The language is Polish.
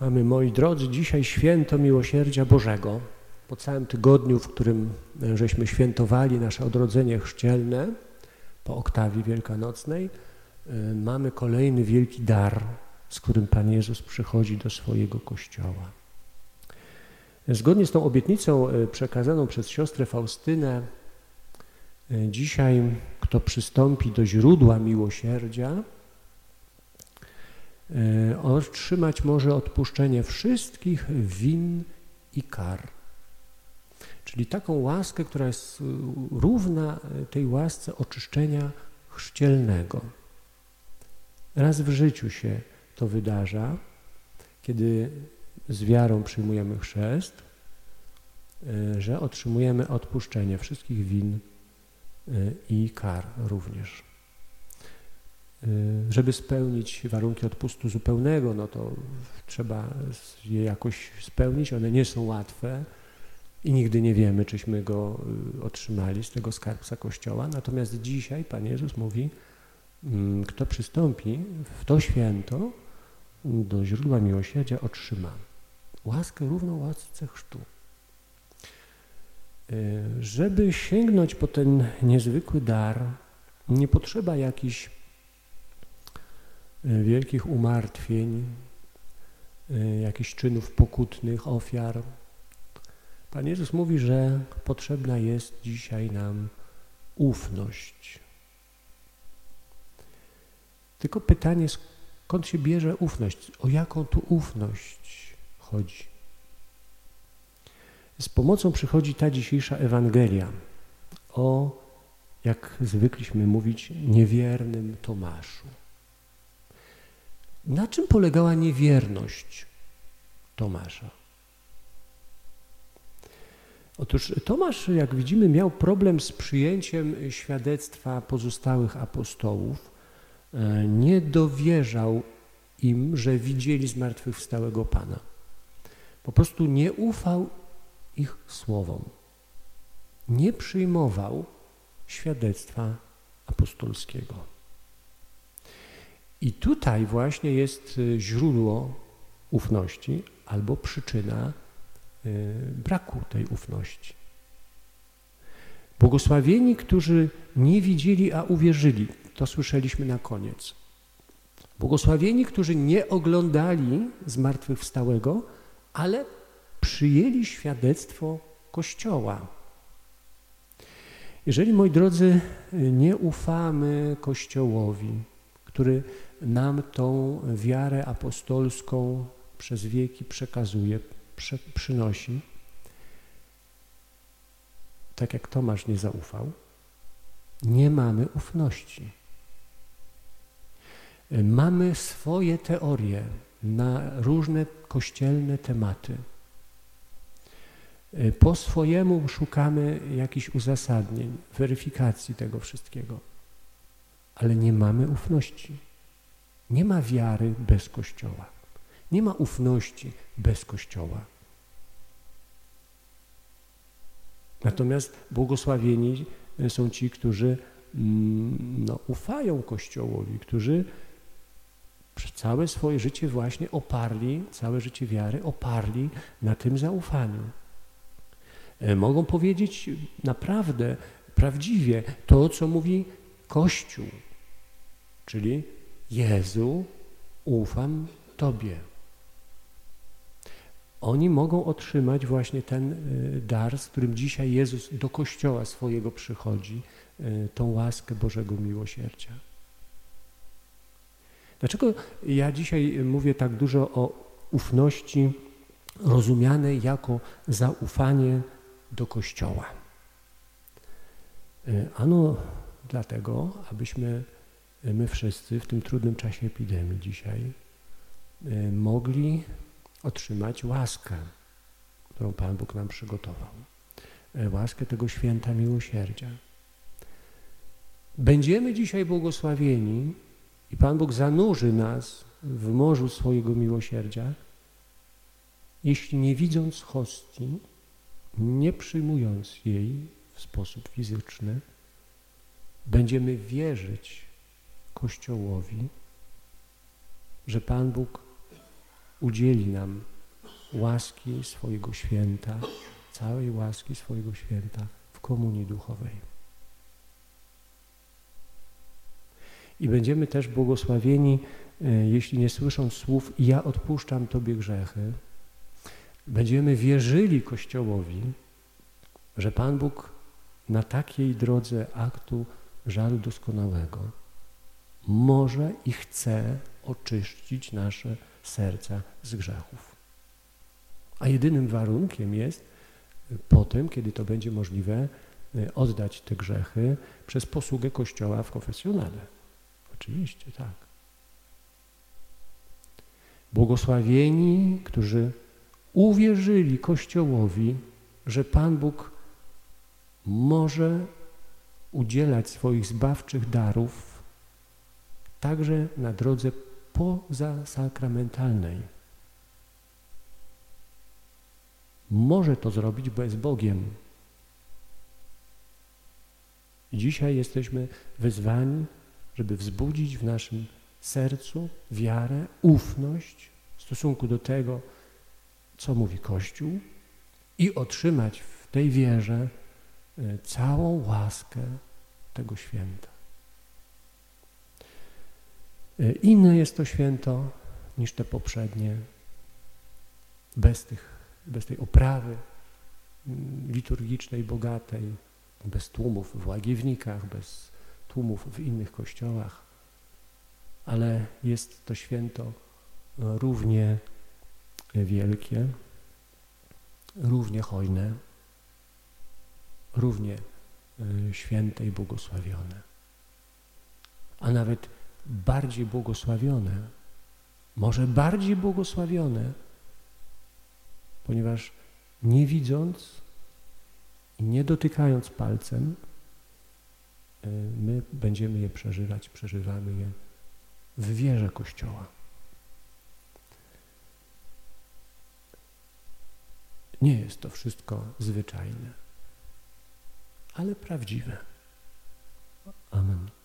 Mamy, moi drodzy, dzisiaj święto miłosierdzia Bożego. Po całym tygodniu, w którym żeśmy świętowali nasze odrodzenie chrzcielne, po oktawie wielkanocnej, y, mamy kolejny wielki dar, z którym Pan Jezus przychodzi do swojego Kościoła. Zgodnie z tą obietnicą y, przekazaną przez siostrę Faustynę, dzisiaj kto przystąpi do źródła miłosierdzia, E, otrzymać może odpuszczenie wszystkich win i kar. Czyli taką łaskę, która jest równa tej łasce oczyszczenia chrzcielnego. Raz w życiu się to wydarza, kiedy z wiarą przyjmujemy chrzest, e, że otrzymujemy odpuszczenie wszystkich win e, i kar również. Y, żeby spełnić warunki odpustu zupełnego, no to trzeba je jakoś spełnić. One nie są łatwe i nigdy nie wiemy, czyśmy go y, otrzymali z tego skarbca Kościoła. Natomiast dzisiaj Pan Jezus mówi, mm, kto przystąpi w to święto do źródła miłosierdzia otrzyma łaskę równą łasce chrztu. Y, żeby sięgnąć po ten niezwykły dar, nie potrzeba jakichś wielkich umartwień, e, jakichś czynów pokutnych, ofiar. Pan Jezus mówi, że potrzebna jest dzisiaj nam ufność. Tylko pytanie, skąd się bierze ufność? O jaką tu ufność chodzi? Z pomocą przychodzi ta dzisiejsza Ewangelia o, jak zwykliśmy mówić, niewiernym Tomaszu. Na czym polegała niewierność Tomasza? Otóż Tomasz, jak widzimy, miał problem z przyjęciem świadectwa pozostałych apostołów. E, nie dowierzał im, że widzieli zmartwychwstałego Pana. Po prostu nie ufał ich słowom. Nie przyjmował świadectwa apostolskiego. I tutaj właśnie jest y, źródło ufności albo przyczyna y, braku tej ufności. Błogosławieni, którzy nie widzieli, a uwierzyli, to słyszeliśmy na koniec. Błogosławieni, którzy nie oglądali zmartwychwstałego, ale przyjęli świadectwo Kościoła. Jeżeli, moi drodzy, nie ufamy Kościołowi, który nam tą wiarę apostolską przez wieki przekazuje, prze, przynosi. Tak jak Tomasz nie zaufał, nie mamy ufności. Mamy swoje teorie na różne kościelne tematy. Po swojemu szukamy jakichś uzasadnień, weryfikacji tego wszystkiego, ale nie mamy ufności. Nie ma wiary bez Kościoła. Nie ma ufności bez Kościoła. Natomiast błogosławieni są ci, którzy mm, no, ufają Kościołowi, którzy przez całe swoje życie właśnie oparli, całe życie wiary oparli na tym zaufaniu. E, mogą powiedzieć naprawdę, prawdziwie to, co mówi Kościół, czyli Jezu, ufam Tobie. Oni mogą otrzymać właśnie ten y, dar, z którym dzisiaj Jezus do Kościoła swojego przychodzi, y, tą łaskę Bożego miłosierdzia. Dlaczego ja dzisiaj mówię tak dużo o ufności rozumianej jako zaufanie do Kościoła? Y, ano dlatego, abyśmy my wszyscy w tym trudnym czasie epidemii dzisiaj e, mogli otrzymać łaskę, którą Pan Bóg nam przygotował. E, łaskę tego święta miłosierdzia. Będziemy dzisiaj błogosławieni i Pan Bóg zanurzy nas w morzu swojego miłosierdzia, jeśli nie widząc hostii, nie przyjmując jej w sposób fizyczny, będziemy wierzyć Kościołowi, że Pan Bóg udzieli nam łaski swojego święta, całej łaski swojego święta w komunii duchowej. I będziemy też błogosławieni, e, jeśli nie słysząc słów ja odpuszczam Tobie grzechy, będziemy wierzyli Kościołowi, że Pan Bóg na takiej drodze aktu żalu doskonałego może i chce oczyścić nasze serca z grzechów. A jedynym warunkiem jest potem, kiedy to będzie możliwe, oddać te grzechy przez posługę Kościoła w konfesjonale. Oczywiście, tak. Błogosławieni, którzy uwierzyli Kościołowi, że Pan Bóg może udzielać swoich zbawczych darów także na drodze pozasakramentalnej. Może to zrobić, bo jest Bogiem. Dzisiaj jesteśmy wezwani, żeby wzbudzić w naszym sercu wiarę, ufność w stosunku do tego, co mówi Kościół i otrzymać w tej wierze e, całą łaskę tego święta. E, inne jest to święto niż te poprzednie, bez, tych, bez tej oprawy mm, liturgicznej, bogatej, bez tłumów w łagiewnikach, bez tłumów w innych kościołach, ale jest to święto równie wielkie, równie hojne, równie y, święte i błogosławione. A nawet bardziej błogosławione, może bardziej błogosławione, ponieważ nie widząc i nie dotykając palcem, y, my będziemy je przeżywać, przeżywamy je w wierze Kościoła. Nie jest to wszystko zwyczajne, ale prawdziwe. Amen.